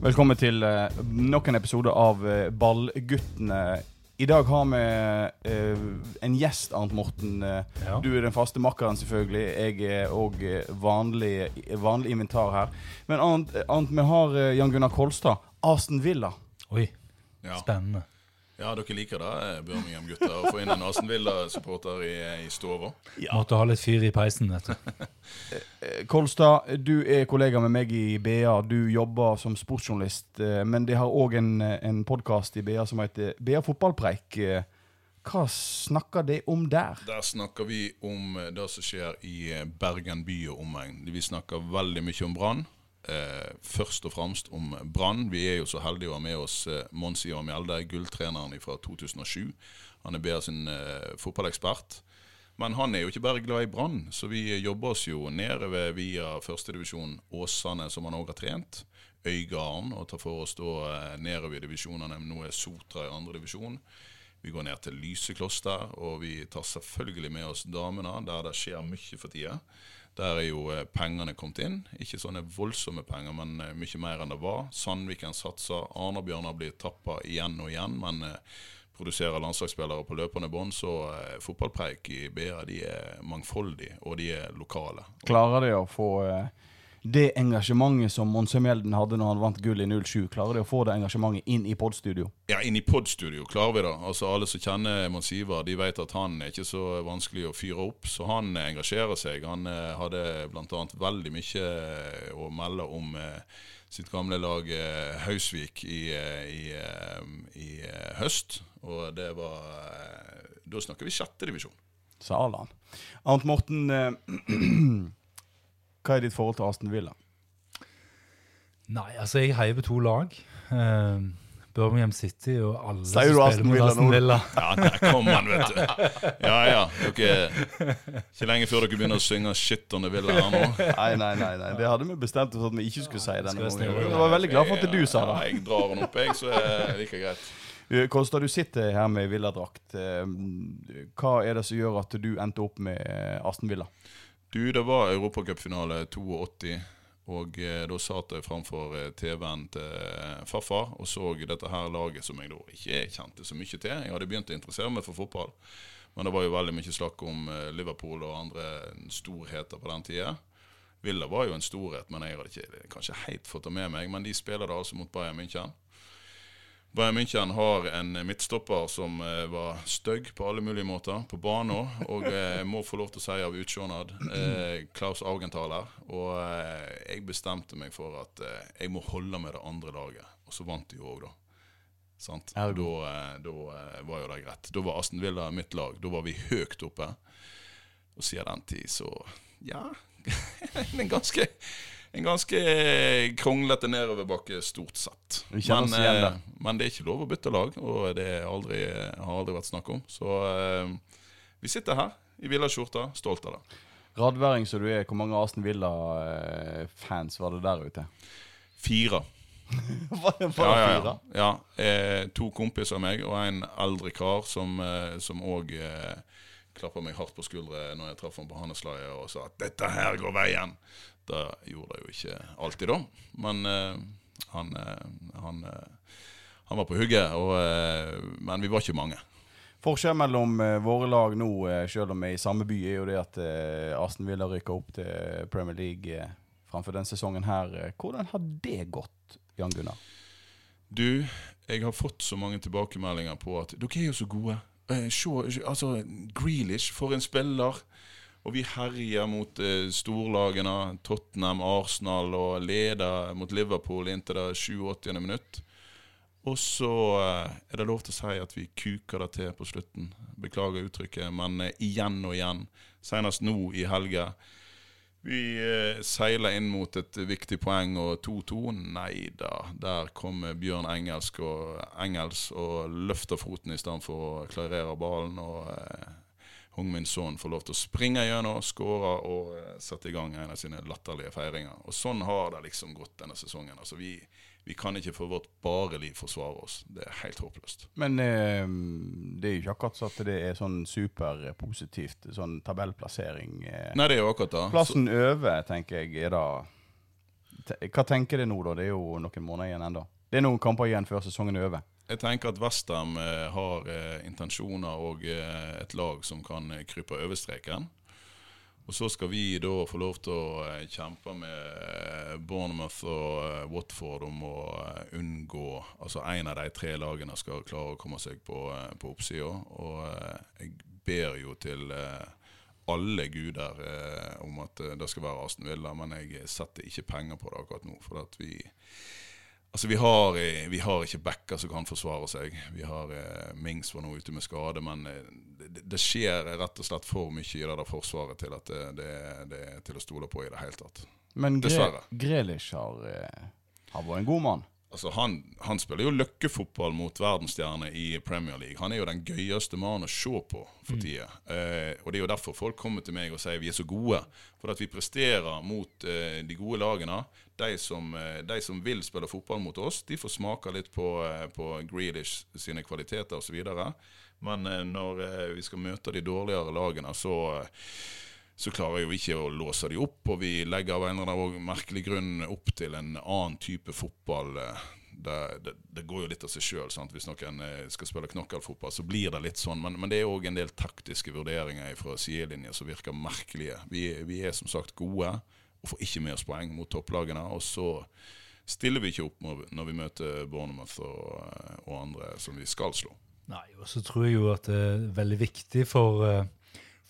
Velkommen til eh, nok en episode av eh, Ballguttene. I dag har vi eh, en gjest, Arnt Morten. Eh, Ja. Du er den faste makkeren, selvfølgelig. Jeg er òg vanlig, vanlig inventar her. Men Arnt, Arnt vi har eh, Jan Gunnar Kolstad. Aston Villa. Oi, Ja. spennende. Ja, dere liker det, eh, Birmingham-gutter. Å få inn en Aston Villa-supporter i, i stova. Måtte ha litt fyr i peisen, vet du. Eh, Kolstad, du er kollega med meg i BA. Du jobber som sportsjournalist. eh, Men de har òg en, en podkast i BA som heter BA fotballpreik. Eh, Hva snakker de om der? Der snakker vi om eh, det som skjer i eh, Bergen by og omegn. Vi snakker veldig mye om Brann. Eh, først og fremst om Brann. Vi er jo så heldige å ha med oss eh, Mons Ivar Mjelde, gulltreneren fra 2007. Han er BA sin eh, fotballekspert. Men han er jo ikke bare glad i Brann, så vi jobber oss jo nedover via førstedivisjon Åsane, som han òg har trent. Øygarden, og tar for oss da eh, nedover i divisjonene. Nå er Sotra i andre divisjon. Vi går ned til Lysekloster, og vi tar selvfølgelig med oss damene, der det skjer mye for tida. Der er jo eh, pengene kommet inn. Ikke sånne voldsomme penger, men eh, mye mer enn det var. Sandviken satser. Arna-Bjørnar blir tappa igjen og igjen, men eh, produserer landslagsspillere på løpende bånd, så fotballpreik i BA de er mangfoldige, og de er lokale. Klarer de å få eh, det engasjementet som Mons Mjelden hadde når han vant gull i 07, klarer de å få det engasjementet inn i podstudio? Ja, inn i podstudio klarer vi det. Altså Alle som kjenner Mons Ivar, de vet at han er ikke så vanskelig å fyre opp. Så han eh, engasjerer seg. Han eh, hadde bl.a. veldig mye eh, å melde om eh, sitt gamle lag eh, Hausvik i, eh, i, i høst. Og det var Da snakker vi sjette divisjon. Sa Allan. Arnt Morten, hva er ditt forhold til Aston Villa? Nei, altså, jeg heier på to lag. Uh, Birmingham City og alle Sier du som Aston spiller mot Villa Aston? Villa. Ja, der kom han, vet du. Ja ja. Dere, ikke lenge før dere begynner å synge 'Shit on the Villa' her nå. Nei, nei, nei, nei. det hadde vi bestemt oss at vi ikke skulle si denne gangen. Jeg var veldig glad for at du sa det. Ja, jeg drar den opp, jeg, så er det like greit. Kosta, du sitter her med villadrakt. Eh, Hva er det som gjør at du endte opp med Aston Villa? Du, det var europacupfinale 82, og eh, da satt jeg framfor eh, TV-en til eh, farfar og så dette her laget som jeg da ikke kjente så mye til. Jeg hadde begynt å interessere meg for fotball, men det var jo veldig mye snakk om eh, Liverpool og andre storheter på den tida. Villa var jo en storhet, men jeg hadde ikke kanskje helt fått det med meg. Men de spiller da altså mot Bayern München. Bayern München har en midtstopper som eh, var stygg på alle mulige måter, på banen og eh, må få lov til å si av utseendet. Eh, Klaus Augenthaler. Og eh, jeg bestemte meg for at eh, jeg må holde med det andre laget. Og så vant de jo òg, da. Sant? Da, eh, da var jo det greit. Da var Aston Villa mitt lag. Da var vi høyt oppe. Og siden den tid så Ja. en ganske en ganske kronglete nedoverbakke, stort sett. Men, eh, men det er ikke lov å bytte lag, og det aldri, har aldri vært snakk om. Så eh, vi sitter her i villaskjorta, stolt av det. Radværing som du er, hvor mange Arsen Villa-fans var det der ute? Fire. Var det Ja, bare ja, fire? ja. ja eh, to kompiser av meg og en eldre kar som eh, som òg eh, klappa meg hardt på skuldre når jeg traff ham på Hanneslaget og sa at 'dette her går veien'. Det gjorde det jo ikke alltid, da. Men eh, han, eh, han, eh, han var på hugget, og, men vi var ikke mange. Forskjellen mellom våre lag nå, selv om vi er i samme by, er jo det at Aston Villa rykker opp til Premier League framfor den sesongen her. Hvordan har det gått, Jan Gunnar? Du, jeg har fått så mange tilbakemeldinger på at dere er jo så gode. Se, altså, Grealish, for en spiller. Og vi herjer mot eh, storlagene, Tottenham, Arsenal, og leder mot Liverpool inntil det 87. minutt. Og så eh, er det lov til å si at vi kuker det til på slutten. Beklager uttrykket, men eh, igjen og igjen. Senest nå i helga. Vi eh, seiler inn mot et viktig poeng og 2-2. Nei da, der kommer Bjørn Engelsk og Engels og løfter foten i stedet for å klarere ballen. Og eh, Min Son får lov til å springe gjennom, skåre og eh, sette i gang en av sine latterlige feiringer. Og sånn har det liksom gått denne sesongen. Altså vi, vi kan ikke for vårt bare liv forsvare oss. Det er helt håpløst. Men eh, det er jo ikke akkurat så at det er sånn superpositivt, sånn tabellplassering. Eh. Nei, det er jo akkurat det. Så- Plassen over, tenker jeg, er da hva tenker du nå, da? Det er jo noen måneder igjen ennå. Det er noen kamper igjen før sesongen er over. Jeg tenker at Westham eh, har eh, intensjoner og eh, et lag som kan krype over streken. Og så skal vi da få lov til å kjempe med Bournemouth og Watford om å unngå Altså en av de tre lagene skal klare å komme seg på, på oppsida. Og jeg ber jo til alle guder om at det skal være Aston Villa, men jeg setter ikke penger på det akkurat nå. For at vi Altså, vi har, eh, vi har ikke backer som kan forsvare seg. Vi har eh, Mings var nå ute med skade, men eh, det, det skjer rett og slett for mye i det der forsvaret til at det, det, det er til å stole på i det hele tatt. Men Gre Grealish har, eh, har vært en god mann. Altså, han, han spiller jo løkkefotball mot verdensstjerne i Premier League. Han er jo den gøyeste mannen å se på for tida. Eh, og det er jo derfor folk kommer til meg og sier vi er så gode. For at vi presterer mot eh, de gode lagene. De som, eh, de som vil spille fotball mot oss, de får smake litt på, eh, på Grealish sine kvaliteter osv. Men eh, når eh, vi skal møte de dårligere lagene, så så klarer jo ikke å låse de opp, og vi legger av en eller annen merkelig grunn opp til en annen type fotball. eh, Det, det, det går jo litt av seg sjøl. Hvis noen eh, skal spille knockout-fotball, så blir det litt sånn. Men, men det er òg en del taktiske vurderinger fra sidelinja som virker merkelige. Vi, vi er som sagt gode og får ikke oss poeng mot topplagene. Og så stiller vi ikke opp når, vi møter Bournemouth og, eh, og andre som vi skal slå. Nei, og så tror jeg jo at det er veldig viktig for, eh,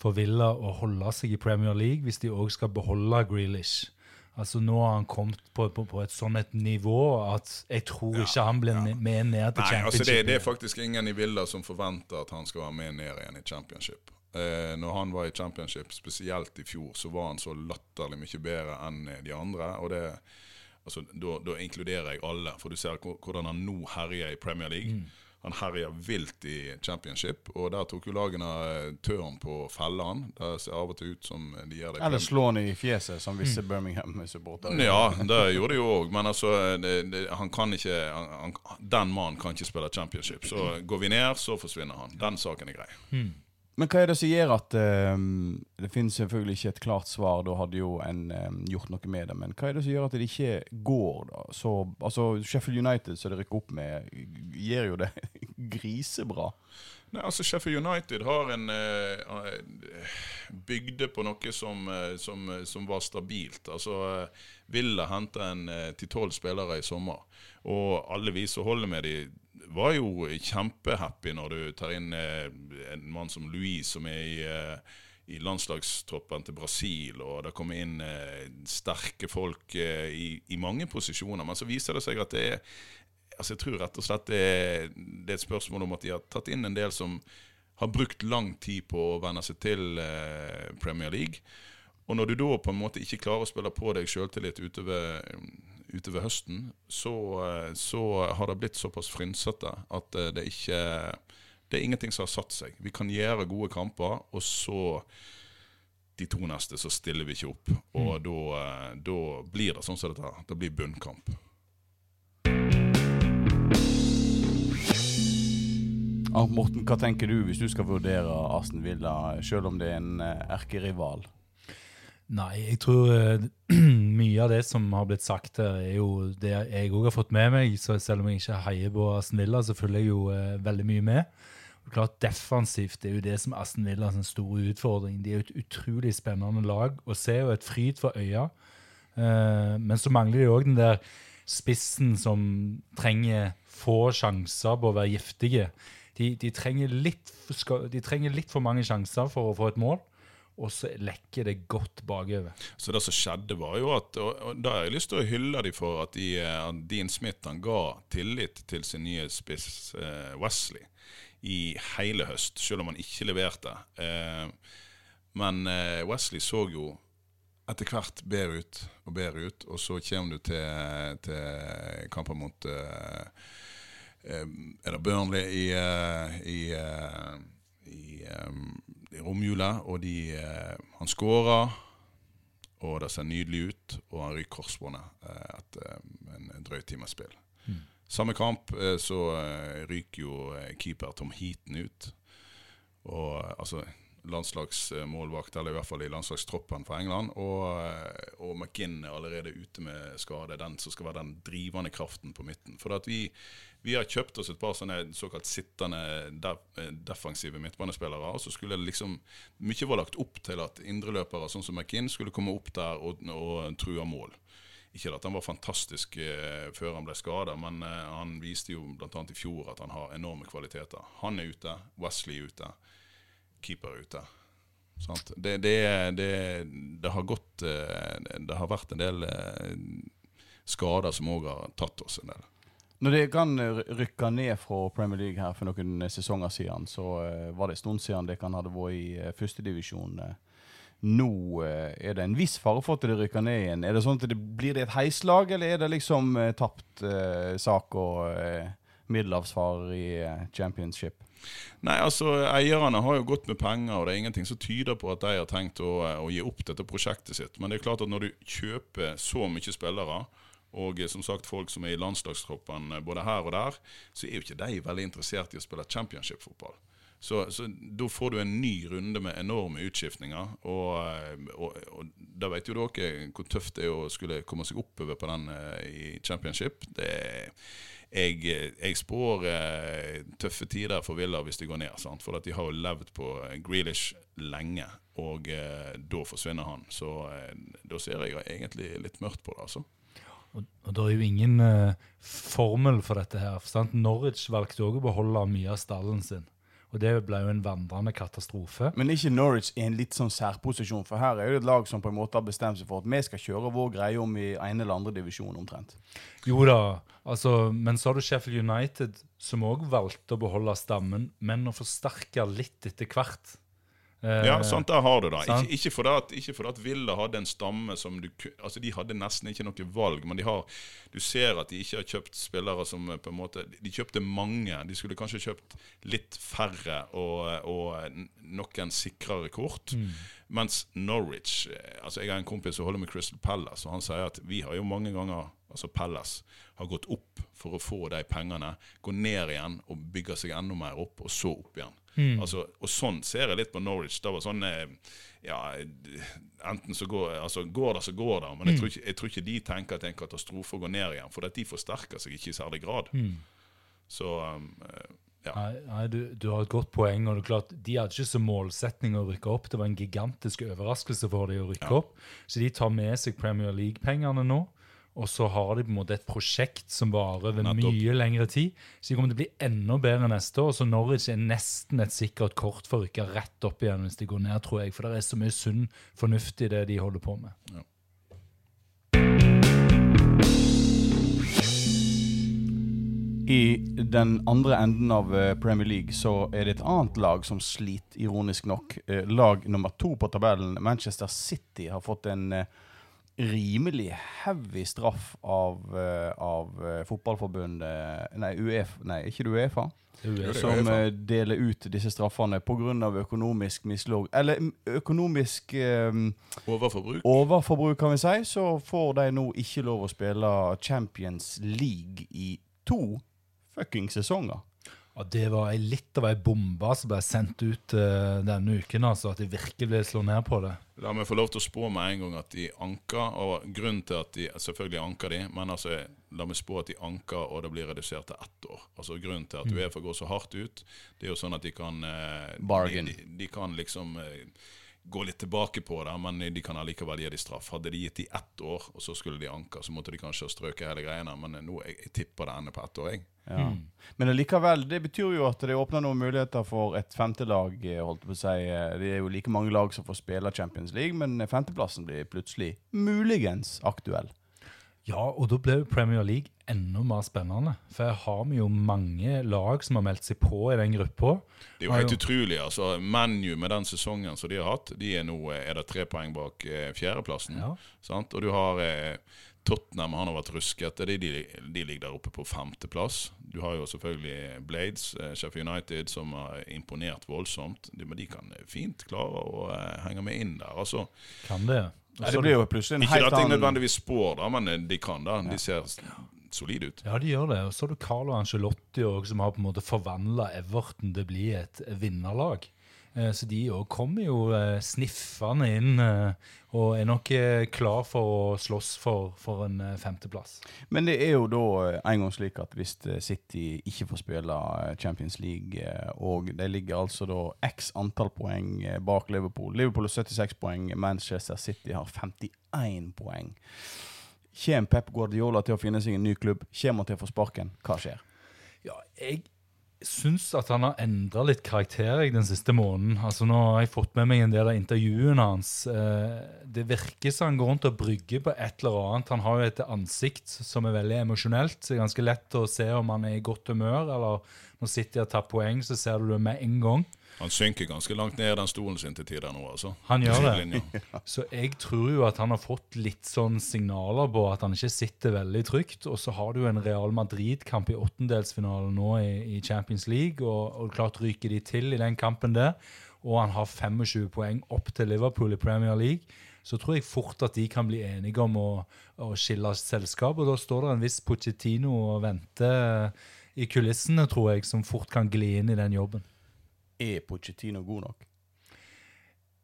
for Villa å holde seg i Premier League hvis de òg skal beholde Grealish. Altså Nå har han kommet på, på, på et sånn et nivå at jeg tror ikke han blir ja. med ned til Nei, championship. altså det, det er faktisk ingen i Villa som forventer at han skal være med ned igjen i championship. Eh, når han var i championship, spesielt i fjor, så var han så latterlig mye bedre enn de andre. og det altså, da inkluderer jeg alle, for du ser hvordan han nå herjer i Premier League. Mm. Han herja vilt i championship, og der tok jo lagene eh, tørn på å felle han. Det ser av og til ut som de gjør det Eller slå han i fjeset, som visse Birmingham-supportere. ja, det gjorde de jo òg, men altså det, det, han kan ikke han, han, Den mannen kan ikke spille championship. Så går vi ned, så forsvinner han. Den saken er grei. Men hva er det som gjør at um, Det finnes selvfølgelig ikke et klart svar, da hadde jo en um, gjort noe med det. Men hva er det som gjør at det ikke går, da? Så, altså, Sheffield United, som det rykker opp med, gjør jo det grisebra. Nei, altså Sheffield United har en eh, bygde på noe som, eh, som, eh, som var stabilt. Altså eh, Villa henta en eh, ti-tolv spillere i sommer, og alle vi som holder med de var jo kjempehappy når du tar inn eh, en mann som Louis, som er i eh, i landslagstroppen til Brasil, og det kommer inn eh, sterke folk eh, i, i mange posisjoner. Men så viser det seg at det er altså Jeg tror rett og slett det er, det er et spørsmål om at de har tatt inn en del som har brukt lang tid på å venne seg til eh, Premier League. Og når du da på en måte ikke klarer å spille på deg sjøltillit utover, utover høsten, så, eh, så har det blitt såpass frynsete at eh, det ikke Det er ingenting som har satt seg. Vi kan gjøre gode kamper, og så de to neste så stiller vi ikke opp. Og da, eh, da blir det sånn som dette. Det blir bunnkamp. Ah, Morten, hva tenker du hvis du skal vurdere Aston Villa, selv om det er en eh, erkerival? Nei, jeg tror uh, mye av det som har blitt sagt her, er jo det jeg òg har fått med meg. Så selv om jeg ikke heier på Aston Villa, så følger jeg jo uh, veldig mye med. Og klart Defensivt er jo det som Aston er en stor utfordring. De er jo et utrolig spennende lag og ser jo et fryd for øya. Uh, men så mangler de òg den der spissen som trenger få sjanser på å være giftige. De, de, trenger litt, de trenger litt for mange sjanser for å få et mål, og så lekker det godt bakover. Så det som skjedde var jo at, og, og da har jeg lyst til å hylle dem for at, de, eh, Dean Smith han ga tillit til sin nye spiss eh, Wesley i hele høst, selv om han ikke leverte. Eh, men Wesley så jo etter hvert bedre ut og bedre ut, og så kommer du til, til kampen mot eh, Er det Burnley i, eh, i, eh, i, eh, i romjula, og de, eh, han skårer og det ser nydelig ut, og han ryker korsbåndet eh, etter en drøy times spill. Samme kamp eh, så eh, ryker jo eh, keeper Tom Heaton ut. Og eh, altså landslagsmålvakt, eller i hvert fall i landslagstroppen for England. Og, eh, og McGinn er allerede ute med skade, den som skal være den drivende kraften på midten. For at vi, vi har kjøpt oss et par sånne såkalt sittende eh, defensive midtbanespillere. og så skulle det liksom, Mye var lagt opp til at indreløpere sånn som McInn skulle komme opp der og, og true mål. Ikke at han var fantastisk eh, før han ble skada, men eh, han viste jo bl.a. i fjor at han har enorme kvaliteter. Han er ute, Wesley er ute, keeper er ute. Det, det, det, det, har gått Det har vært en del skader som òg har tatt oss en del. Når det kan rykke ned fra Premier League her for noen sesonger siden, så uh, var det en stund siden de kan hadde vært i uh, førstedivisjon. Nå er det en viss fare for at de rykker ned igjen. Er det sånn at det Blir det et heislag, eller er det liksom tapt uh, sak og uh, middelhavsfarer i championship? Nei, altså Eierne har jo gått med penger, og det er ingenting som tyder på at de har tenkt å, å gi opp dette prosjektet sitt. Men det er klart at når du kjøper så mye spillere, og eh, som sagt folk som er i landslagstroppen eh, både her og der, så er jo ikke de veldig interessert i å spille championship-fotball. Så, så, da får du en ny runde med enorme utskiftninger. Og, eh, og, og da vet jo dere hvor tøft det er å skulle komme seg oppover på den i championship. Det, jeg, jeg spår tøffe tider for Villa hvis de går ned. Sant? For de har jo levd på Grealish lenge, og da forsvinner han. Så da ser jeg egentlig litt mørkt på det. altså. Og, og Det er jo ingen uh, formel for dette. her. Sant? Norwich valgte òg å beholde mye av stallen sin. Og det ble jo en vandrende katastrofe. Men ikke Norwich i en litt sånn særposisjon? For her er jo et lag som på en måte har bestemt seg for at vi skal kjøre vår greie om i ene eller andre divisjon omtrent. Jo da, altså, men så har du Sheffield United, som òg valgte å beholde stammen, men å forsterke litt etter hvert. Eh, ja, sant, der har du det. Ikke, ikke fordi at, ikke for at Villa hadde en stamme som du Altså, De hadde nesten ikke noe valg, men de har du ser at de ikke har kjøpt spillere som eh, på en måte De kjøpte mange. De skulle kanskje kjøpt litt færre og, og noen sikrere kort. Mm. Mens Norwich eh, altså Jeg har en kompis som holder med Crystal Palace, og han sier at vi har jo mange ganger altså Pellas, har gått opp for å få de pengene, gå ned igjen og bygge seg enda mer opp, og så opp igjen. Mm. Altså, og sånn ser jeg litt på Norwich. Det var sånn eh, ja, enten så går, altså, går det, så går det. Men jeg, mm. tror ikke, jeg, tror ikke, de tenker at det er en katastrofe å gå ned igjen, for de forsterker seg ikke i særlig grad. Mm. Så um, ja. Nei, nei du, du, har et godt poeng. og det er klart, De hadde ikke som målsetning å rykke opp. Det var en gigantisk overraskelse for dem å rykke ja. opp. Så de tar med seg Premier League-pengene nå. Og så har de på en måte et prosjekt som varer over mye lengre tid. Så de kommer til å bli enda bedre neste år. Så Norwich er nesten et sikkert kort for å rykke rett opp igjen hvis de går ned, tror jeg. For det er så mye sunn fornuft i det de holder på med. Ja. I den andre enden av eh, Premier League så er det et annet lag som sliter, ironisk nok. Eh, lag nummer to på tabellen, Manchester City, har fått en eh, rimelig heavy straff av, uh, av uh, fotballforbundet Nei, Uf, nei, ikke det Uefa? UEFA. Som uh, deler ut disse straffene pga. økonomisk mislåg Eller økonomisk overforbruk. overforbruk, kan vi si. Så får de nå ikke lov å spille Champions League i to fucking sesonger. Ja, Det var litt av ei bombe som ble sendt ut uh, denne uken. altså At de virkelig ble slå ned på det. La meg få lov til å spå med en gang at de anker. Og grunnen til at de Selvfølgelig anker de, men altså, la meg spå at de anker og det blir redusert til ett år. Altså Grunnen til at mm. Uefa går så hardt ut, det er jo sånn at de kan uh, de, de, de, kan liksom uh, gå litt tilbake på det, men de kan allikevel gi de straff. Hadde de gitt de ett år, og så skulle de anke, så måtte de kanskje ha strøket hele greiene. Men nå, jeg, jeg tipper det ender på ett år. jeg. Ja. Mm. Men allikevel, det betyr jo at det åpner noen muligheter for et femtelag. Eh, holdt på å si. Eh, det er jo like mange lag som får spille Champions League, men femteplassen blir plutselig muligens aktuell. Ja, og da ble Premier League enda mer spennende. For her har vi jo mange lag som har meldt seg på i den gruppa. Det er jo helt utrolig. altså ManU med den sesongen som de har hatt, de er nå er det tre poeng bak eh, fjerdeplassen. Ja. Og du har eh, Tottenham han har vært ruskete. De, de, de, ligger der oppe på femteplass. Du har jo selvfølgelig Blades, eh, Sheffield United, som har imponert voldsomt. De, men de kan fint klare å eh, henge med inn der. altså. Kan det? Nei, det blir jo plutselig en helt annen Ikke at jeg nødvendigvis spår, da, men de kan da. De ser solide ut. Ja, de gjør det. Og så har du Carlo Angelotti også, som har på en måte forvandla Everton til å bli et vinnerlag. Eh, Så de òg kommer jo eh, sniffende inn eh, og er nok klar for å slåss for, for en femteplass. Men det er jo da en gang slik at hvis City ikke får spille Champions League, og de ligger altså da x antall poeng bak Liverpool Liverpool har 76 poeng, Manchester City har 51 poeng. Kommer Pep Guardiola til å finne seg en ny klubb? Kommer han til å få sparken? Hva skjer? Ja, jeg syns at han har endra litt karakter jeg, den siste måneden. Altså Nå har jeg fått med meg en del av intervjuene hans. Eh, Det virker som han går rundt og brygger på et eller annet. Han har jo et ansikt som er veldig emosjonelt. så Det er ganske lett å se om han er i godt humør, eller når City har tatt poeng, så ser du det med en gang. Han synker ganske langt ned i den stolen sin til tider nå, altså. Han gjør det. Så jeg tror jo at han har fått litt sånn signaler på at han ikke sitter veldig trygt. Og så har du en Real Madrid-kamp i åttendelsfinalen nå i, i Champions League, og, og klart ryker de til i den kampen der, og han har 25 poeng opp til Liverpool i Premier League, så tror jeg fort at de kan bli enige om å, å skille selskap. Og da står det en viss Pochettino og venter i kulissene, tror jeg, som fort kan gli inn i den jobben. Er Pochettino god nok?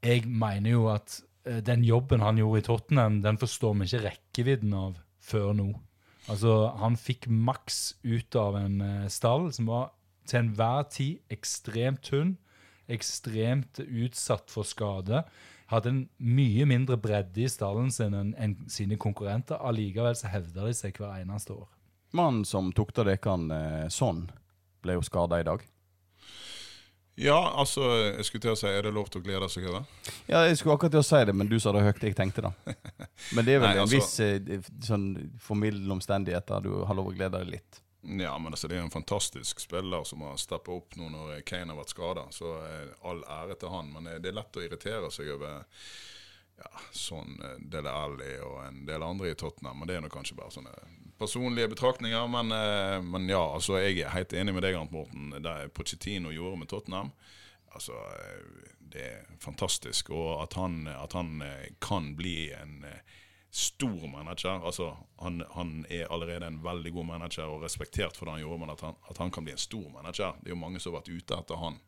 jeg mener jo at eh, den jobben han gjorde i Tottenham, den forstår vi ikke rekkevidden av før nå. Altså, han fikk maks ut av en eh, stall som var til enhver tid ekstremt tynn, ekstremt utsatt for skade. Hadde en mye mindre bredde i stallen sin enn en sine konkurrenter. Allikevel så hevder de seg hver eneste år. Mannen som tukta dekan eh, sånn, ble jo skada i dag. Ja, altså, jeg skulle til å si, er det lov til å glede seg over? Ja, jeg skulle akkurat til å si det, men du sa det høyt. Jeg tenkte det. Men det er vel Nei, en altså- viss eh, sånn formildende omstendigheter. Du har lov å glede deg litt. Ja, men altså, det er en fantastisk spiller som har steppa opp nå når Kane har vært skada. Så eh, all ære til han. Men eh, det er lett å irritere seg over ja, sånn Dele Alli og en del andre i Tottenham. Men det er nok kanskje bare sånne personlige betraktninger. Men, eh, men ja, altså, jeg er helt enig med deg, Arnt Morten. Det Pochettino gjorde med Tottenham, altså, eh, det er fantastisk. Og at han, at han eh, kan bli en stor manager. Altså, han, han er allerede en veldig god manager og respektert for det han gjorde, men at han, at han kan bli en stor manager Det er jo mange som har vært ute etter han.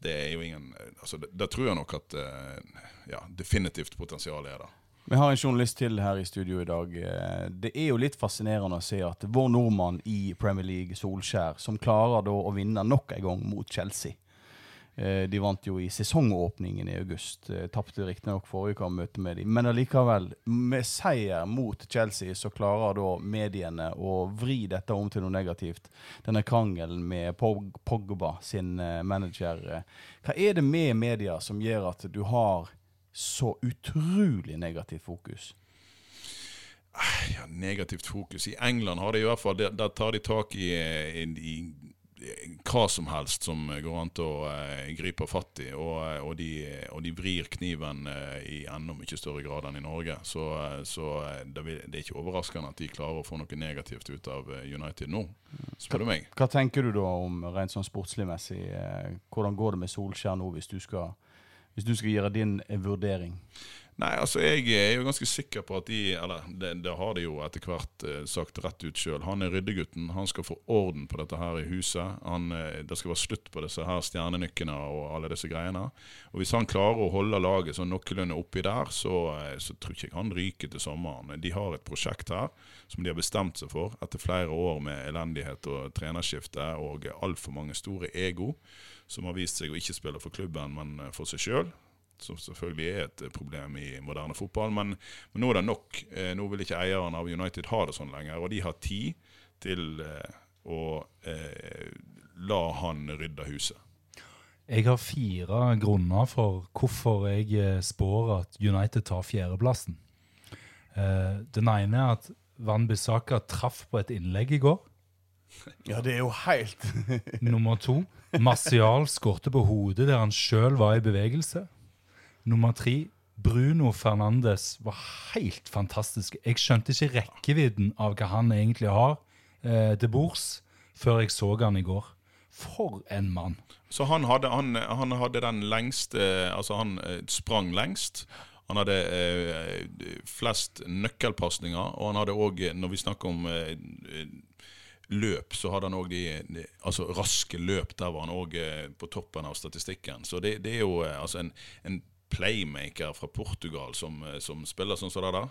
Det er jo ingen altså, det, tror jeg nok at ja, definitivt potensial er der. Vi har en journalist til her i studio i dag. Eh, Det er jo litt fascinerende å se at vår nordmann i Premier League, Solskjær, som klarer da å vinne nok en gang mot Chelsea. Eh, De vant jo i sesongåpningen i august. Eh, Tapte riktignok forrige gang møte med dem. Men allikevel, med seier mot Chelsea, så klarer da mediene å vri dette om til noe negativt. Denne krangelen med Pogba sin manager. Hva er det med media som gjør at du har så utrolig negativt fokus? ja, negativt fokus. I England har de i hvert fall, der, der tar de tak i, i, i hva som helst som går an til å eh, gripe fatt i, og, eh, og, de, og de vrir kniven eh, i enda mye større grad enn i Norge. Så, eh, så eh, det, vil, det er ikke overraskende at de klarer å få noe negativt ut av eh, United nå, spør du meg. Hva tenker du da om rent sånn sportslig messig? Eh, hvordan går det med Solskjær nå, hvis du skal, hvis du skal gjøre din eh, vurdering? Nei, altså jeg er jo ganske sikker på at de Eller det, det har de jo etter hvert eh, sagt rett ut sjøl. Han er ryddegutten. Han skal få orden på dette her i huset. Han, eh, det skal være slutt på disse her stjernenykkene og alle disse greiene. Og Hvis han klarer å holde laget sånn noenlunde oppi der, så, eh, så tror ikke jeg han ryker til sommeren. De har et prosjekt her som de har bestemt seg for etter flere år med elendighet og trenerskifte og altfor mange store ego som har vist seg å ikke spille for klubben, men eh, for seg sjøl som selvfølgelig er et problem i moderne fotball. Men, men nå er det nok. Eh, nå vil ikke eieren av United ha det sånn lenger. Og de har tid til eh, å eh, la han rydde huset. Jeg har fire grunner for hvorfor jeg eh, spår at United tar fjerdeplassen. Eh, Den ene er at Van Bissaka traff på et innlegg i går. Ja, det er jo helt Nummer to, Martial skårte på hodet der han sjøl var i bevegelse. Nummer tre, Bruno Fernandes var helt fantastisk. Jeg skjønte ikke rekkevidden av hva han egentlig har eh, til bords før jeg så han i går. For en mann. Så han hadde, han, han hadde den lengste Altså, han eh, sprang lengst. Han hadde eh, flest nøkkelpasninger, og han hadde òg, når vi snakker om eh, løp, så hadde han òg de, de, altså raske løp. Der var han òg eh, på toppen av statistikken. Så det, det er jo eh, altså en, en, playmaker fra Portugal som, eh, som spiller sånn som det der.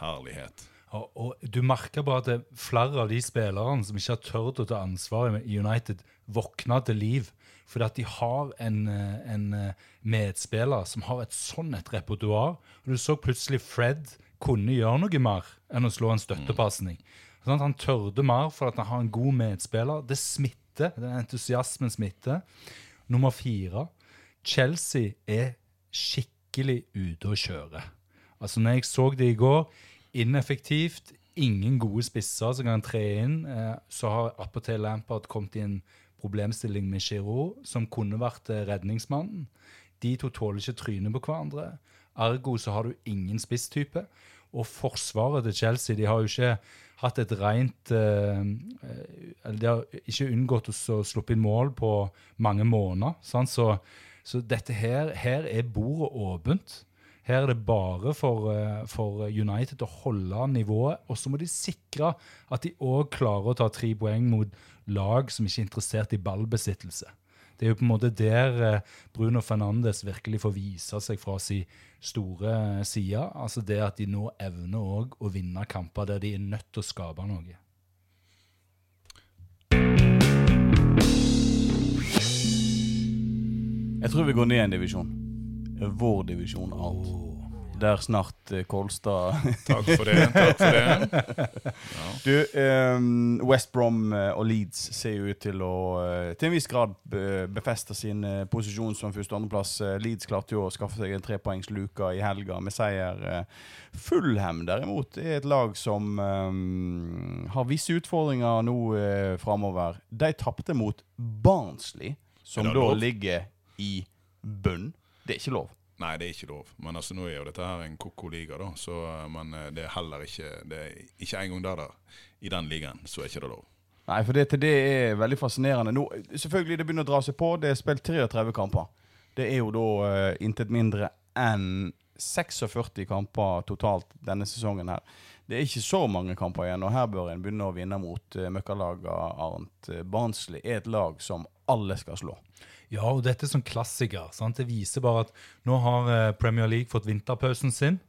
Herlighet. Og, og Du merker bare at det, flere av de spillerne som ikke har tørt å ta ansvar i United, våkner til liv. Fordi at de har en, eh, en eh, medspiller som har et sånn et repertoar. Og du så plutselig Fred kunne gjøre noe mer enn å slå en støttepasning. Sånn han tørde mer for at han har en god medspiller. Det smitter. Den entusiasmen smitter. Nummer fire. Chelsea er skikkelig ute å kjøre. Altså, når jeg så det i går, ineffektivt, ingen gode spisser som kan tre inn, eh, så har Apotel Lampard kommet i en problemstilling med Giroud, som kunne vært eh, redningsmannen. De to tåler ikke trynet på hverandre. Ergo så har du ingen spisstype. Og forsvaret til Chelsea de har jo ikke hatt et rent eh, eller De har ikke unngått å sluppe inn mål på mange måneder. sant? Så, så dette her, her er bordet åpent. Her er det bare for, eh, for United å holde nivået. Og så må de sikre at de òg klarer å ta tre poeng mot lag som ikke er interessert i ballbesittelse. Det er jo på en måte der eh, Bruno Fernandes virkelig får vise seg fra sin store side. Altså det at de nå evner òg å vinne kamper der de er nødt til å skape noe. Jeg tror vi går ned en divisjon. Vår divisjon Arnt. Der snart eh, Kolstad Takk for det. takk for det. Du, um, West Brom eh, og Leeds ser jo ut til å eh, til en viss grad befeste sin posisjon som første- og andreplass. Leeds klarte jo å skaffe seg en trepoengsluke i helga med seier. Fullhem, Fulham derimot er et lag som um, har visse utfordringer nå uh, framover. De tapte mot Barnsley, som da lov? ligger i bunn. Det er ikke lov. Nei, det er ikke lov. Men altså, nå er jo dette her en ko-ko liga, da. Så, eh, men eh, det er heller ikke det er Ikke engang der, der. I den ligaen så er ikke det lov. Nei, for det, det er veldig fascinerende. Nå, selvfølgelig, det begynner å dra seg på. Det er spilt 33 kamper. Det er jo da uh, intet mindre enn 46 kamper totalt denne sesongen her. Det er ikke så mange kamper igjen, og her bør en begynne å vinne mot uh, møkkalaget Arnt. Barnsley er et lag som alle skal slå. Ja, og dette er sånn klassiker. Sant? Det viser bare at nå har eh, Premier League fått vinterpausen sin.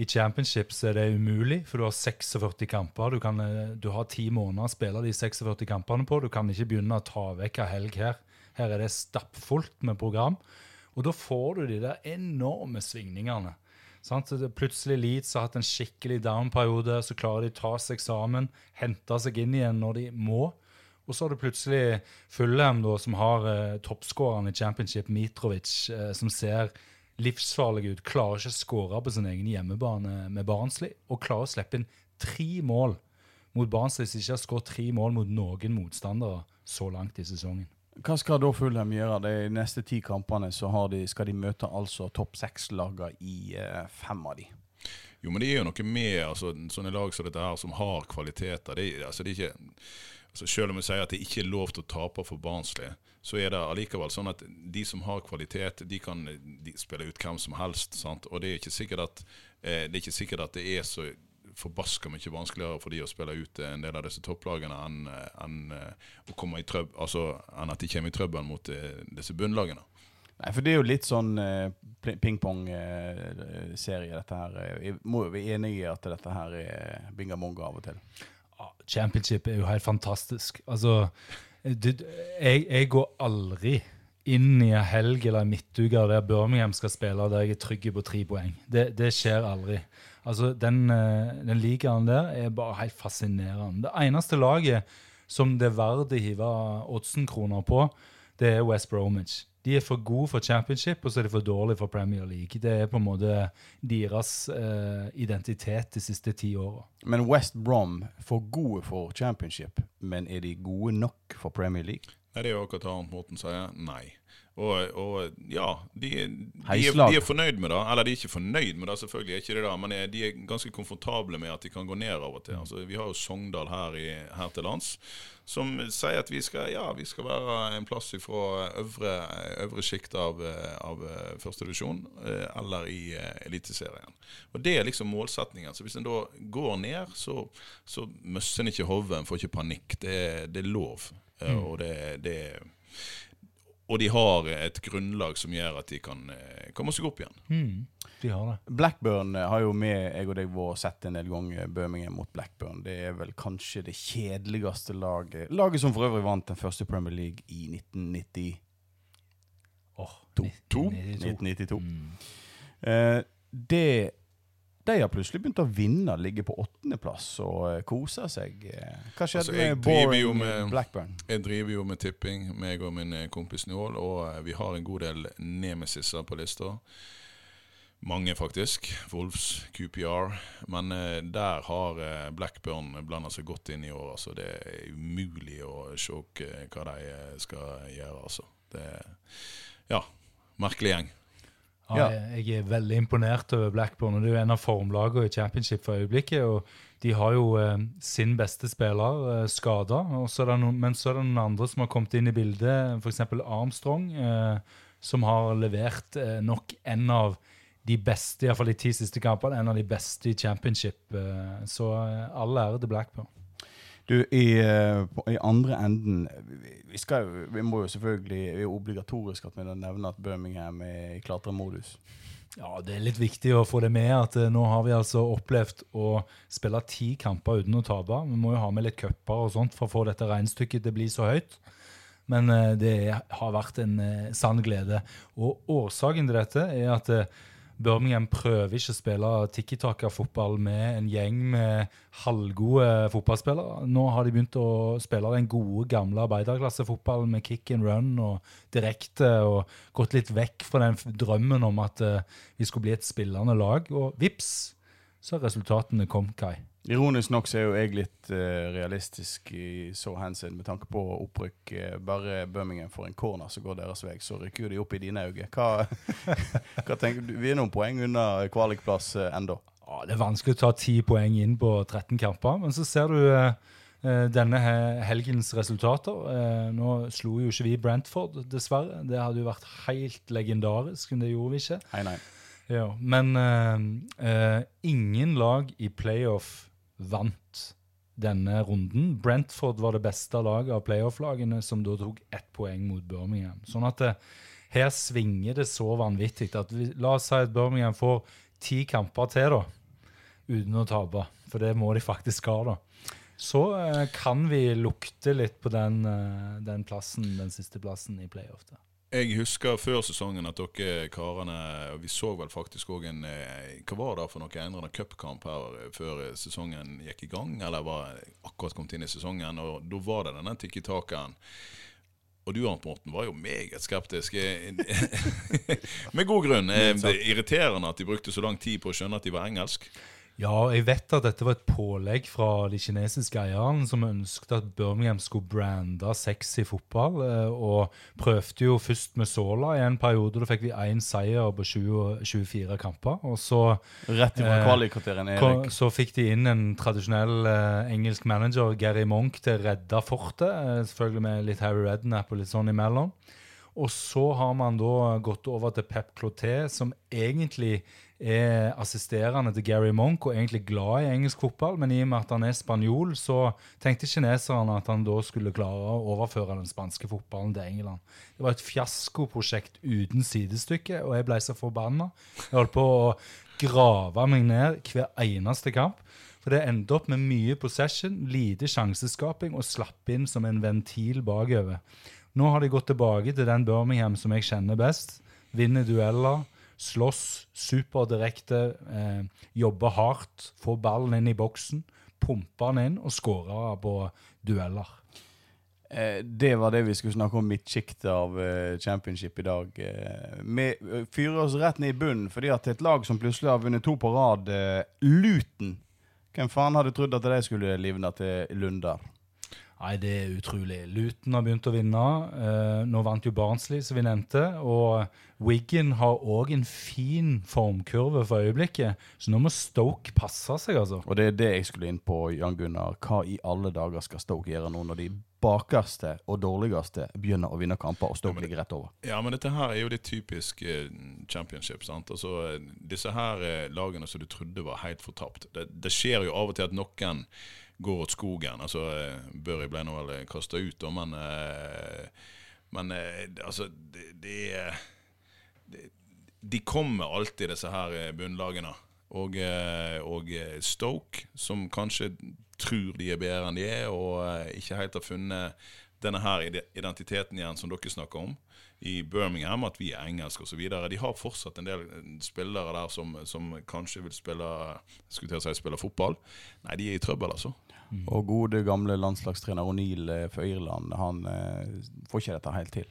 I Championships er det umulig, for du har 46 kamper. Du, kan, eh, du har ti måneder å spille de 46 kampene på. Du kan ikke begynne å ta vekk av helg her. Her er det stappfullt med program. Og da får du de der enorme svingningene. Sant? Plutselig Leeds har hatt en skikkelig down-periode. Så klarer de å ta seg sammen, hente seg inn igjen når de må. Og så har du plutselig Fullem, da, som har eh, toppskåreren i championship, Mitrovic, eh, som ser livsfarlig ut. Klarer ikke å skåre på sin egen hjemmebane med Barnsley, og klarer å slippe inn tre mål mot Barnsley, som ikke har skåret tre mål mot noen motstandere så langt i sesongen. Hva skal da Fulham gjøre? De neste ti kampene så har de, skal de møte altså topp seks-lagene i eh, fem av de. Jo, men det er jo noe med altså, sånne lag som dette her, som har kvaliteter. Det, altså, det er ikke, altså, selv om vi sier at det ikke er lov til å tape for barnslig, så er det allikevel sånn at de som har kvalitet, de kan de spille ut hvem som helst. Sant? Og det er ikke sikkert at, eh, det er ikke sikkert at det er så forbaska mye vanskeligere for de å spille ut en del av disse topplagene enn enn, eh, trøb, altså, enn at de kommer i trøbbel mot eh, disse bunnlagene. Nei, for det er jo litt sånn eh, pl- ping-pong-serie, dette her. Vi være enige i at dette her er bingamonga av og til. Championship er jo helt fantastisk. Altså, du, jeg, jeg går aldri inn i en helg eller en midtuke der Birmingham skal spille, der jeg er trygg på tre poeng. Det, det skjer aldri. Altså, den, eh, den ligaen der er bare helt fascinerende. Det eneste laget som det er verdt å hive oddsen-kroner på, det er West Bromwich. De er for gode for championship, og så er de for dårlige for Premier League. Det er på en måte deres uh, identitet de siste ti åra. Men West Brom for gode for championship, men er de gode nok for Premier League? Nei, Det er jo akkurat annet Morten sier. Nei. Og, og ja, de, de, er, de er fornøyd med det. Eller de er ikke fornøyd med det, selvfølgelig er ikke det da, men eh, de er ganske komfortable med at de kan gå ned av og til. Altså, vi har jo Sogndal her, i, her til lands som sier at vi skal, ja, vi skal være en plass fra øvre, øvre sjikt av, eh, av førstedivisjon første divisjon eh, eller i eh, Eliteserien. Og Det er liksom målsetningen. Så Hvis en da går ned, så, så mister en ikke hodet, en får ikke panikk. Det, er- det er lov. Mm. Og det, det og de har et grunnlag som gjør at de kan eh, komme seg opp igjen. Mm, de har det. Blackburn eh, har jo med jeg og deg vår sett en del ganger Birmingham mot Blackburn. Det er vel kanskje det kjedeligste laget. Laget som for øvrig vant den første Premier League i 1990, Oh, 1992. To? 1992. Mm. Eh, det De har plutselig begynt å vinne, ligge på åttendeplass og eh, kose seg. Hva skjedde Altså, med boring med- Blackburn? Jeg driver jo med tipping, meg og min eh, kompis Njål, og eh, vi har en god del nemesiser på lista. Mange, faktisk. Wolves, QPR. Men der har Blackburn blanda seg godt inn i år. Altså. Det er umulig å se hva de skal gjøre, altså. Det Ja, merkelig gjeng. Ja, jeg jeg er veldig imponert over Blackburn. og Det er jo en av formlagene i championship for øyeblikket. og De har jo eh, sin beste spiller eh, skada, men så er det noen andre som har kommet inn i bildet. F.eks. Armstrong, eh, som har levert eh, nok en av de beste, iallfall de ti siste kampene, en av de beste i championship. Eh, så eh, all ære til Blackburn. Du, i, eh, i andre enden vi, skal, vi må jo selvfølgelig Det er obligatorisk at vi nevner at Birmingham er i klatremodus. Ja, det er litt viktig å få det med at eh, nå har vi altså opplevd å spille ti kamper uten å tape. Vi må jo ha med litt cuper og sånt for å få dette regnestykket til å bli så høyt. Men eh, det har vært en sann glede. Og årsaken til dette er at Birmingham prøver ikke å spille tikki-taka-fotball med en gjeng med halvgode fotballspillere. Nå har de begynt å spille den gode, gamle arbeiderklassefotballen med kick and run og direkte, og gått litt vekk fra den drømmen om at eh, vi skulle bli et spillende lag. Og vips, så har resultatene kommet, Kai. Ironisk nok så er jo jeg litt uh, realistisk i så henseende med tanke på opprykk. Eh, bare Birmingham får en corner som går deres vei, så rykker jo de opp i dine øyne. Hva, hva tenker du? Vi er noen poeng unna kvalikplass uh, enda. Ah, det er vanskelig å ta ti poeng inn på 13 kamper, men så ser du eh, eh, denne helgens resultater. Uh, nå slo jo ikke vi Brentford, dessverre. Det hadde jo vært helt legendarisk, men det gjorde vi ikke. Nei, nei. Ja, men eh, eh, ingen lag i playoff vant denne runden. Brentford var det beste laget av playoff-lagene, som da tok ett poeng mot Birmingham. Sånn at det, her svinger det så vanvittig at vi, la oss si at Birmingham får ti kamper til, da, uten å tape. For det må de faktisk ha, da. Så eh, kan vi lukte litt på den, eh, den plassen, den siste plassen i playoff. da. Jeg husker før sesongen at dere karene Vi så vel faktisk òg en eh, Hva var det for noe? endrende cupkamp her eh, før sesongen gikk i gang? Eller var akkurat kommet inn i sesongen? Og da var det denne tikki-takaen. Og du, Arnt Morten, var jo meget skeptisk. Eh, Med god grunn. Det er irriterende at de brukte så lang tid på å skjønne at de var engelsk. Ja, jeg vet at dette var et pålegg fra de kinesiske eierne som ønsket at Birmingham skulle brande sexy fotball, eh, og prøvde jo først med Sola i en periode. Da fikk vi én seier på 20, 24 kamper. Og så, Rett ifra Eh, kvalikvarteren, Erik. så fikk de inn en tradisjonell eh, engelsk manager, Gary Monk, til å redde fortet. eh, selvfølgelig med litt Harry Redknapp og litt sånn imellom. Og så har man da gått over til Pep Cloté, som egentlig er assisterende til Gary Monk og egentlig glad i engelsk fotball, men i og med at han er spanjol, så tenkte kineserne at han da skulle klare å overføre den spanske fotballen til England. Det var et fiaskoprosjekt uten sidestykke, og jeg ble så forbanna. Jeg holdt på å grave meg ned hver eneste kamp. For det endte opp med mye possession, lite sjanseskaping og slapp inn som en ventil bakover. Nå har de gått tilbake til den Birmingham som jeg kjenner best. Vinner dueller, slåss superdirekte, eh, jobbe hardt, få ballen inn i boksen, pumpe den inn og skåre på dueller. Eh, det var det vi skulle snakke om midtsjiktet av eh, championship i dag. Eh, vi fyrer oss rett ned i bunnen fordi at et lag som plutselig har vunnet to på rad, Luton Hvem faen hadde trodd at de skulle livne til Lunder? Nei, det er utrolig. Luton har begynt å vinne. Eh, nå vant jo Barnsley, som vi nevnte. Og Wiggen har òg en fin formkurve for øyeblikket, så nå må Stoke passe seg, altså. Og det er det jeg skulle inn på, Jan Gunnar. Hva i alle dager skal Stoke gjøre nå når de bakerste og dårligste begynner å vinne kamper, og Stoke ligger rett over? Ja, men dette her er jo det typiske championship. sant? Altså, Disse her eh, lagene som du trodde var helt fortapt. Det, det skjer jo av og til at noen går åt skogen. Altså, eh, Børry ble nå vel kasta ut, da, men, eh, men eh, altså det, det, det, De kommer alltid, disse her bunnlagene. Og, og, Stoke, som kanskje tror de er bedre enn de er, og ikke helt har funnet denne her identiteten igjen som dere snakker om i Birmingham, at vi er engelske osv. De har fortsatt en del spillere der som, som kanskje vil spille, skulle si, spille fotball. Nei, de er i trøbbel, altså. Mm. Og gode, gamle landslagstrener O'Neill eh, for Irland, han eh, får ikke dette helt til.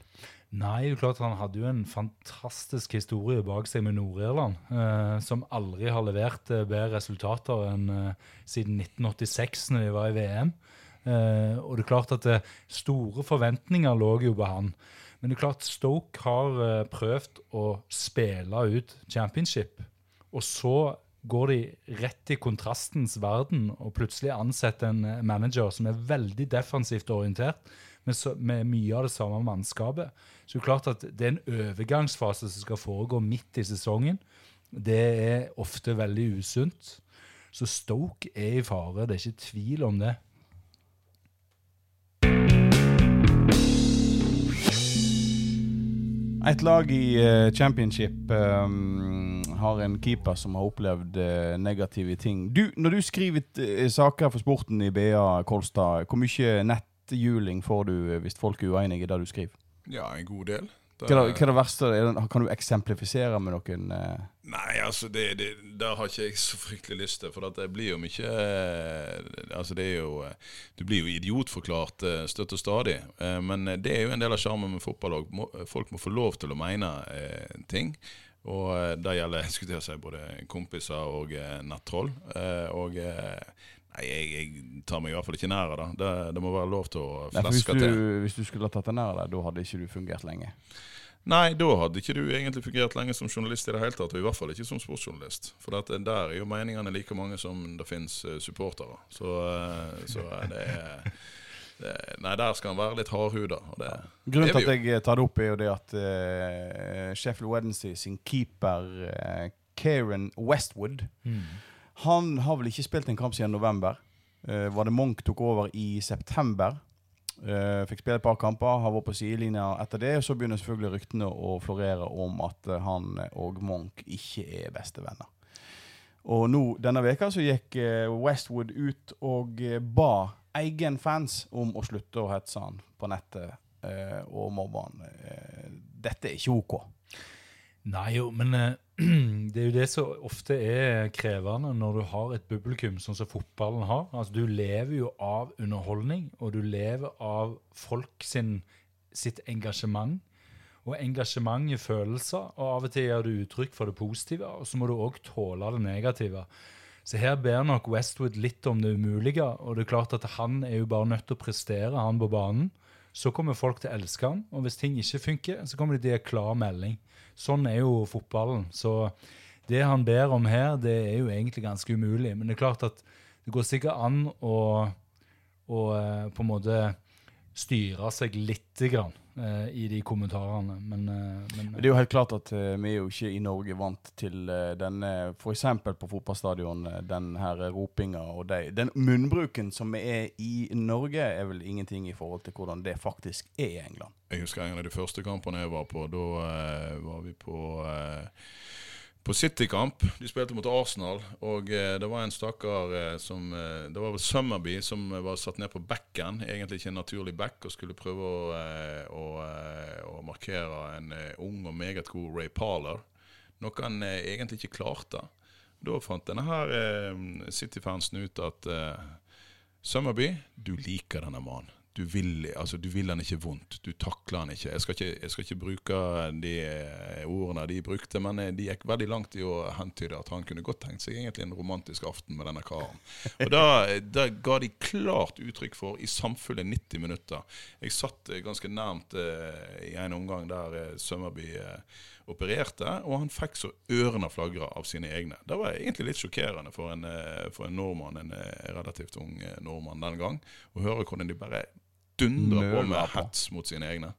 Nei, det er klart han hadde jo en fantastisk historie bak seg med Nord-Irland, eh, som aldri har levert eh, bedre resultater enn eh, siden 1986, når de var i VM. Eh, og det er klart at store forventninger lå jo på han. Men det er klart Stoke har prøvd å spille ut championship, og så går de rett i kontrastens verden og plutselig ansetter en eh, manager som er veldig defensivt orientert, med, så, med mye av det samme mannskapet. Så det er klart at det er en overgangsfase som skal foregå midt i sesongen. Det er ofte veldig usunt. Så Stoke er i fare, det er ikke tvil om det. Et lag i uh, championship um, har en keeper som har opplevd uh, negative ting. Du, når du skriver uh, saker for sporten i BA Kolstad, hvor mye nettjuling får du hvis folk er uenige i det du skriver? Ja, en god del. Hva er, det, verste? Kan du eksemplifisere med noen. Nei, altså, det, det, der har ikke jeg så fryktelig lyst til. For det blir jo mye Altså, det er jo Du blir jo idiotforklart støtt og stadig. men det er jo en del av sjarmen med fotball òg. Folk må få lov til å mene ting. Og det gjelder jeg si, både kompiser og nettroll. og Nei, jeg, jeg, tar meg i hvert fall ikke nær av det. det. Det må være lov til å fleske til. Hvis du skulle ha tatt deg nær av det, da hadde ikke du fungert lenge? Nei, da hadde ikke du egentlig fungert lenge som journalist i det hele tatt, og i hvert fall ikke som sportsjournalist. For der er jo meningene like mange som det finnes supportere. Så, så det er det, Nei, der skal han være litt hardhuda. Grunnen til at jeg tar det opp, er jo det at Sheffield Wednesday sin keeper Karen Westwood mm han har vel ikke spilt en kamp siden november. Uh, var det Monk tok over i september. Uh, fikk spille et par kamper, har vært på sidelinja etter det. Og så begynner selvfølgelig ryktene å florere om at uh, han og Monk ikke er bestevenner. Og nå, denne veka så gikk Westwood ut og ba egen fans om å slutte å hetse han på nettet og mobbe han. dette er ikke OK. Nei jo, men eh, det er jo det som ofte er krevende når du har et publikum sånn som fotballen har. Altså Du lever jo av underholdning, og du lever av folk sin, sitt engasjement. Og engasjement i følelser, og av og til gjør du uttrykk for det positive, og så må du òg tåle det negative. Så her ber nok Westwood litt om det umulige, og det er klart at han er jo bare nødt til å prestere, han på banen. Så kommer folk til å elske han, og hvis ting ikke funker, så kommer de til å gi klar melding. Sånn er jo fotballen. Så det han ber om her, det er jo egentlig ganske umulig. Men det er klart at det går sikkert an å, å eh, på en måte styre seg lite grann i de kommentarene. Men, eh, men, Det er jo helt klart at uh, vi er jo ikke i Norge vant til uh, denne F.eks. på fotballstadion, den her ropinga og de, den munnbruken som vi er i Norge, er vel ingenting i forhold til hvordan det faktisk er i England. Jeg husker en av de første kampene jeg var på. Da uh, var vi på på City-kamp. De spilte mot Arsenal, og eh, det var en stakkar eh, som eh, Det var vel Summerby som var satt ned på backen, egentlig ikke en naturlig back, og skulle prøve å, å, å markere en ung og meget god Ray Parler. Noe han egentlig ikke klarte. Da fant denne her City-fansen ut at Summerby, du liker denne mannen. Du vil, altså, du vil han ikke vondt. Du takler han ikke. Jeg skal ikke, jeg skal ikke bruke de eh, ordene de brukte, men eh, de gikk veldig langt i å hentyde at han kunne godt tenkt seg egentlig en romantisk aften med denne karen. Og da, da ga de klart uttrykk for i samfulle 90 minutter. Jeg satt eh, ganske nærmt eh, i en omgang der eh, Sømmerby eh, opererte, og han fikk så ørene flagra av sine egne. Det var egentlig litt sjokkerende for en, eh, for en nordmann, en eh, relativt ung eh, nordmann den gang, å høre hvordan de bare dundrer på med hets mot sine egne.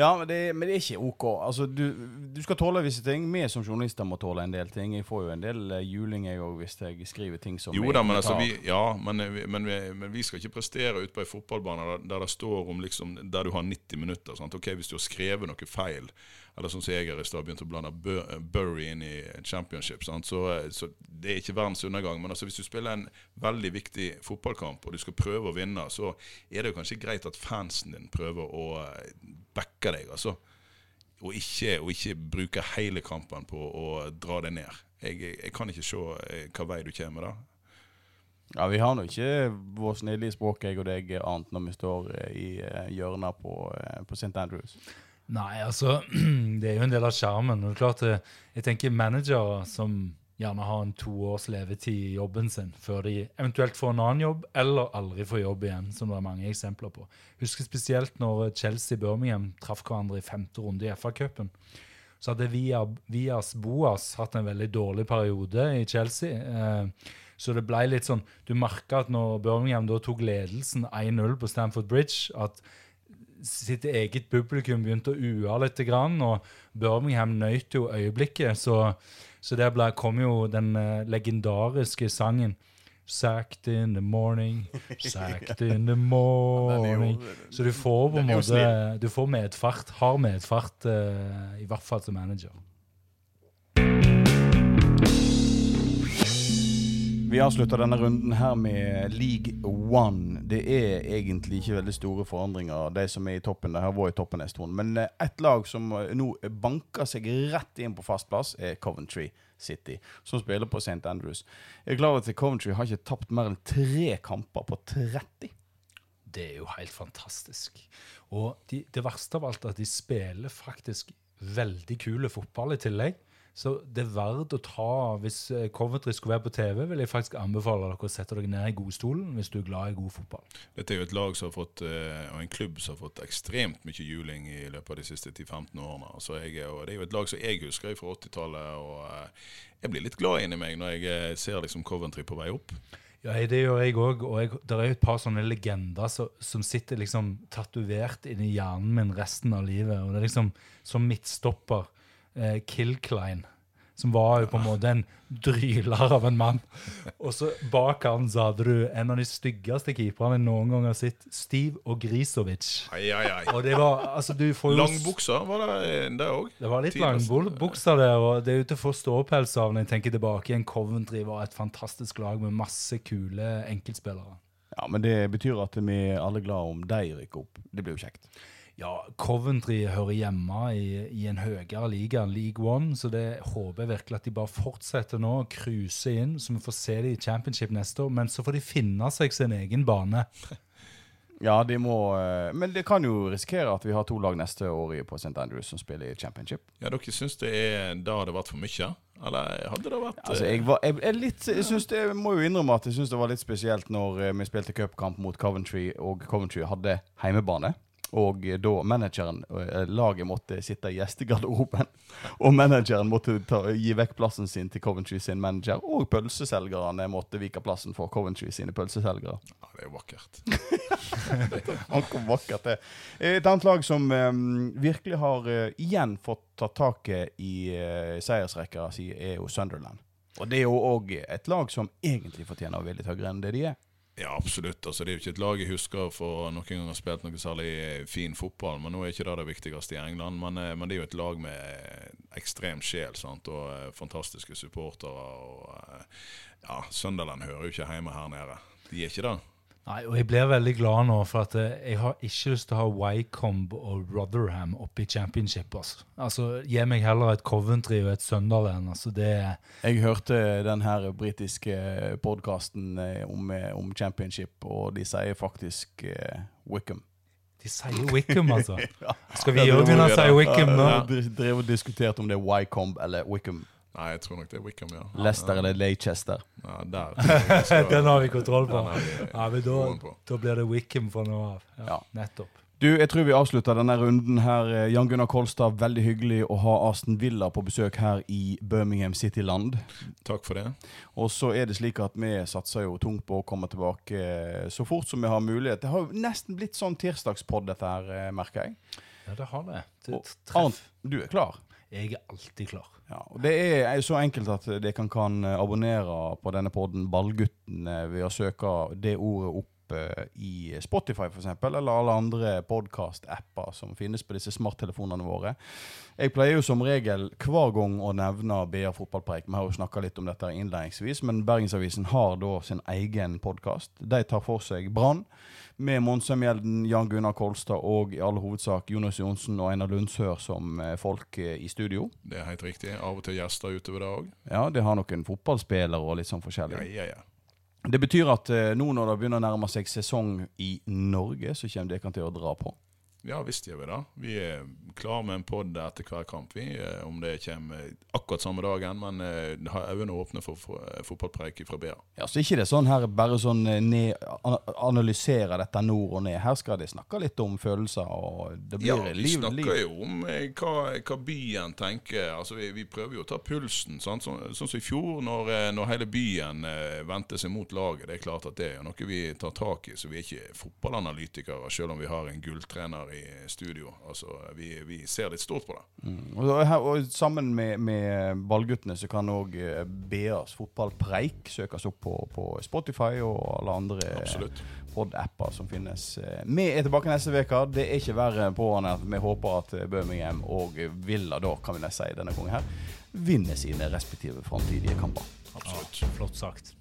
Ja, men det, men det er ikke OK. Altså, du, du skal tåle visse ting. Vi som journalister må tåle en del ting. Jeg får jo en del uh, juling jeg òg hvis jeg skriver ting som Jo da, men, altså, vi, ja, men, vi, men, men vi skal ikke prestere ute på ei fotballbane der, der det står om liksom, Der du har 90 minutter. Sant? Ok, Hvis du har skrevet noe feil, eller sånn som jeg i stad begynt å blande Burry inn i championship? Så, så det er ikke verdens undergang. Men altså, hvis du spiller en veldig viktig fotballkamp, og du skal prøve å vinne, så er det jo kanskje greit at fansen din prøver å eh, backe deg. altså og ikke, og ikke bruke hele kampen på å dra deg ned. Jeg, jeg kan ikke se hvilken hva vei du kommer da. Ja, Vi har nå ikke vår snille i språket, jeg og deg, annet når vi står eh, i eh, hjørnet på, eh, på St. Andrews. Nei, altså Det er jo en del av skjermen. Og det er klart, eh, jeg tenker managere som gjerne ha en to års levetid i jobben sin før de eventuelt får en annen jobb, eller aldri får jobb igjen, som det er mange eksempler på. Husker spesielt når Chelsea og Birmingham traff hverandre i femte runde i FA-cupen. Så hadde Via, Vias Boas hatt en veldig dårlig periode i Chelsea. Eh, så det ble litt sånn Du merka at når Birmingham da tok ledelsen 1-0 på Stamford Bridge, at sitt eget publikum begynte å ue litt, og Birmingham nøt jo øyeblikket. Så, så der ble, kom jo den uh, legendariske sangen Sacked in the morning, sacked in the morning. Så du får på en måte Du får medfart, har medfart, uh, i hvert fall som manager. Vi avslutter denne runden her med League One. Det er egentlig ikke veldig store forandringer, de som er i toppen. De her var i toppen en stund. Men eh, ett lag som eh, nå banker seg rett inn på fast plass, er Coventry City, som spiller på St. Andrews. Jeg er over at Coventry har ikke tapt mer enn tre kamper på 30. Det er jo helt fantastisk. Og de, det verste av alt er at de spiller faktisk veldig kule fotball i tillegg. Så det er verdt å ta Hvis eh, Coventry skulle være på TV, vil jeg faktisk anbefale dere å sette dere ned i godstolen hvis du er glad i god fotball. Dette er jo et lag som har fått, eh, og en klubb som har fått ekstremt mye juling i løpet av de siste 10-15 årene. Så jeg, og det er jo et lag som jeg husker fra 80-tallet. og eh, Jeg blir litt glad inni meg når jeg ser liksom Coventry på vei opp. Ja, det gjør jeg òg. Og jeg, det er jo et par sånne legender som, som sitter liksom tatovert inni hjernen min resten av livet. Og det er liksom som midtstopper eh, Kill Klein, som var jo på en måte en dryler av en mann. Og så bak han så hadde du en av de styggeste keeperne jeg noen gang har sett, Steve Ogrisovic. Ai, ai, ai. Og det var altså du får jo Langbukser var det der òg. Det var litt langbukser der, og det er jo til ståpels av når jeg tenker tilbake igjen. Coventry var et fantastisk lag med masse kule enkeltspillere. Ja, Men det betyr at vi er alle glad om de rykker opp. Det blir jo kjekt. Ja, Coventry hører hjemme i, i en høyere liga, League One, så det håper jeg virkelig at de bare fortsetter nå å cruise inn, så vi får se dem i championship neste år. Men så får de finne seg sin egen bane. Ja, de må eh, Men det kan jo risikere at vi har to lag neste år på St. Andrews som spiller i championship. Ja, dere syns det er da det har vært for mye? Eller hadde det vært Altså, eh, jeg, var, jeg, jeg, litt, jeg, synes det, jeg må jo innrømme at jeg syns det var litt spesielt når eh, vi spilte cupkamp mot Coventry, og Coventry hadde heimebane. Og eh, da manageren, eh, laget måtte sitte i gjestegarderoben. Og manageren måtte ta, gi vekk plassen sin til Coventry sin manager. Og pølseselgerne måtte vike plassen for Coventry sine pølseselgere. Ja, det er jo vakkert. Akkurat vakkert det er. Et annet lag som um, virkelig har uh, igjen fått tatt taket i uh, seiersrekka si, er jo Sunderland. Og det er jo òg et lag som egentlig fortjener å være litt høyere enn det de er. Ja, absolutt. Altså, det er jo ikke et lag jeg husker for noen gang har spilt noe særlig fin fotball. Men nå er ikke det det viktigste i England. Men, eh, men det er jo et lag med ekstrem sjel sant? og eh, fantastiske supportere. Og, eh, ja, Sunderland hører jo ikke hjemme her nede. De er ikke det. Nei, og jeg blir veldig glad nå, for at eh, jeg har ikke lyst til å ha Wycombe og Rotherham oppe i championship. Altså. altså, Gi meg heller et Coventry og et Sunderland. altså det Jeg hørte den her britiske podkasten om, eh, om championship, og de sier faktisk uh, Wickham. De sier Wickham, altså. Skal vi òg begynne å si Wickham nå? Ja, de drev og diskuterte om det er Wycombe eller Wickham. Nei, jeg tror nok det er Wickham, ja. Leicester eller Leicester. Ja, der. Den har vi kontroll på. Ja, men da, da blir det Wickham fra nå av. Ja. Nettopp. Du, jeg tror vi avslutter denne runden her. Eh, Jan Gunnar Kolstad, veldig hyggelig å ha Aston Villa på besøk her i Birmingham City-land. Takk for det. Og så er det slik at vi satser jo tungt på å komme tilbake eh, så fort som vi har mulighet. Det har jo nesten blitt sånn tirsdagspod, dette her, eh, merker jeg. Ja, det har det. det Arnt, du er klar? Jeg er alltid klar. Ja, Det er så enkelt at dere kan, kan abonnere på denne podden Ballgutten eh, ved å søke det ordet opp eh, i Spotify eksempel, eller alle andre podcast-apper som finnes på disse smarttelefonene våre. Jeg pleier jo som regel hver gang å nevne BA fotballpreik. Vi har jo snakka litt om dette innledningsvis, men Bergensavisen har da sin egen podkast. De tar for seg Brann med Monsheim Jan Gunnar Kolstad og i all hovedsak Jonas Johnsen og Einar Lundsør som eh, folk eh, i studio. Det er helt riktig. Av og til gjester utover det òg. Ja, det har noen fotballspillere og litt sånn forskjellig. ja, ja. ja. Det betyr at eh, nå når det begynner å nærme seg sesong i Norge, så kommer dere til å dra på. Ja visst gjør vi det. Vi er klar med en pod etter hver kamp. vi, eh, Om det kommer akkurat samme dagen, men eh, har øynene åpne for, for eh, fotballpreik fra BA. Ja, Så ikke det er sånn her bare sånn eh, ned, analysere dette nord og ned. Her skal de snakke litt om følelser, og det blir Ja, vi snakker liv. jo om eh, hva, hva byen tenker. Altså, vi, vi prøver jo å ta pulsen. Sånn, sånn som i fjor, når, eh, når hele byen eh, vendte seg mot laget. Det er klart at det er noe vi tar tak i. Så vi er ikke fotballanalytikere, selv om vi har en gulltrener i studio. Altså, vi, vi ser litt stort på det. Mm. Og, her, og sammen med, med ballguttene så kan òg BAs fotballpreik søkes opp på, på Spotify og alle andre Absolutt. pod-apper som finnes. Eh, Vi er tilbake neste uke. Det er ikke verre på enn at vi håper at eh, Birmingham og Villa, da kan vi nesten si denne gangen her, vinner sine respektive framtidige kamper. Absolutt. Ja, flott sagt.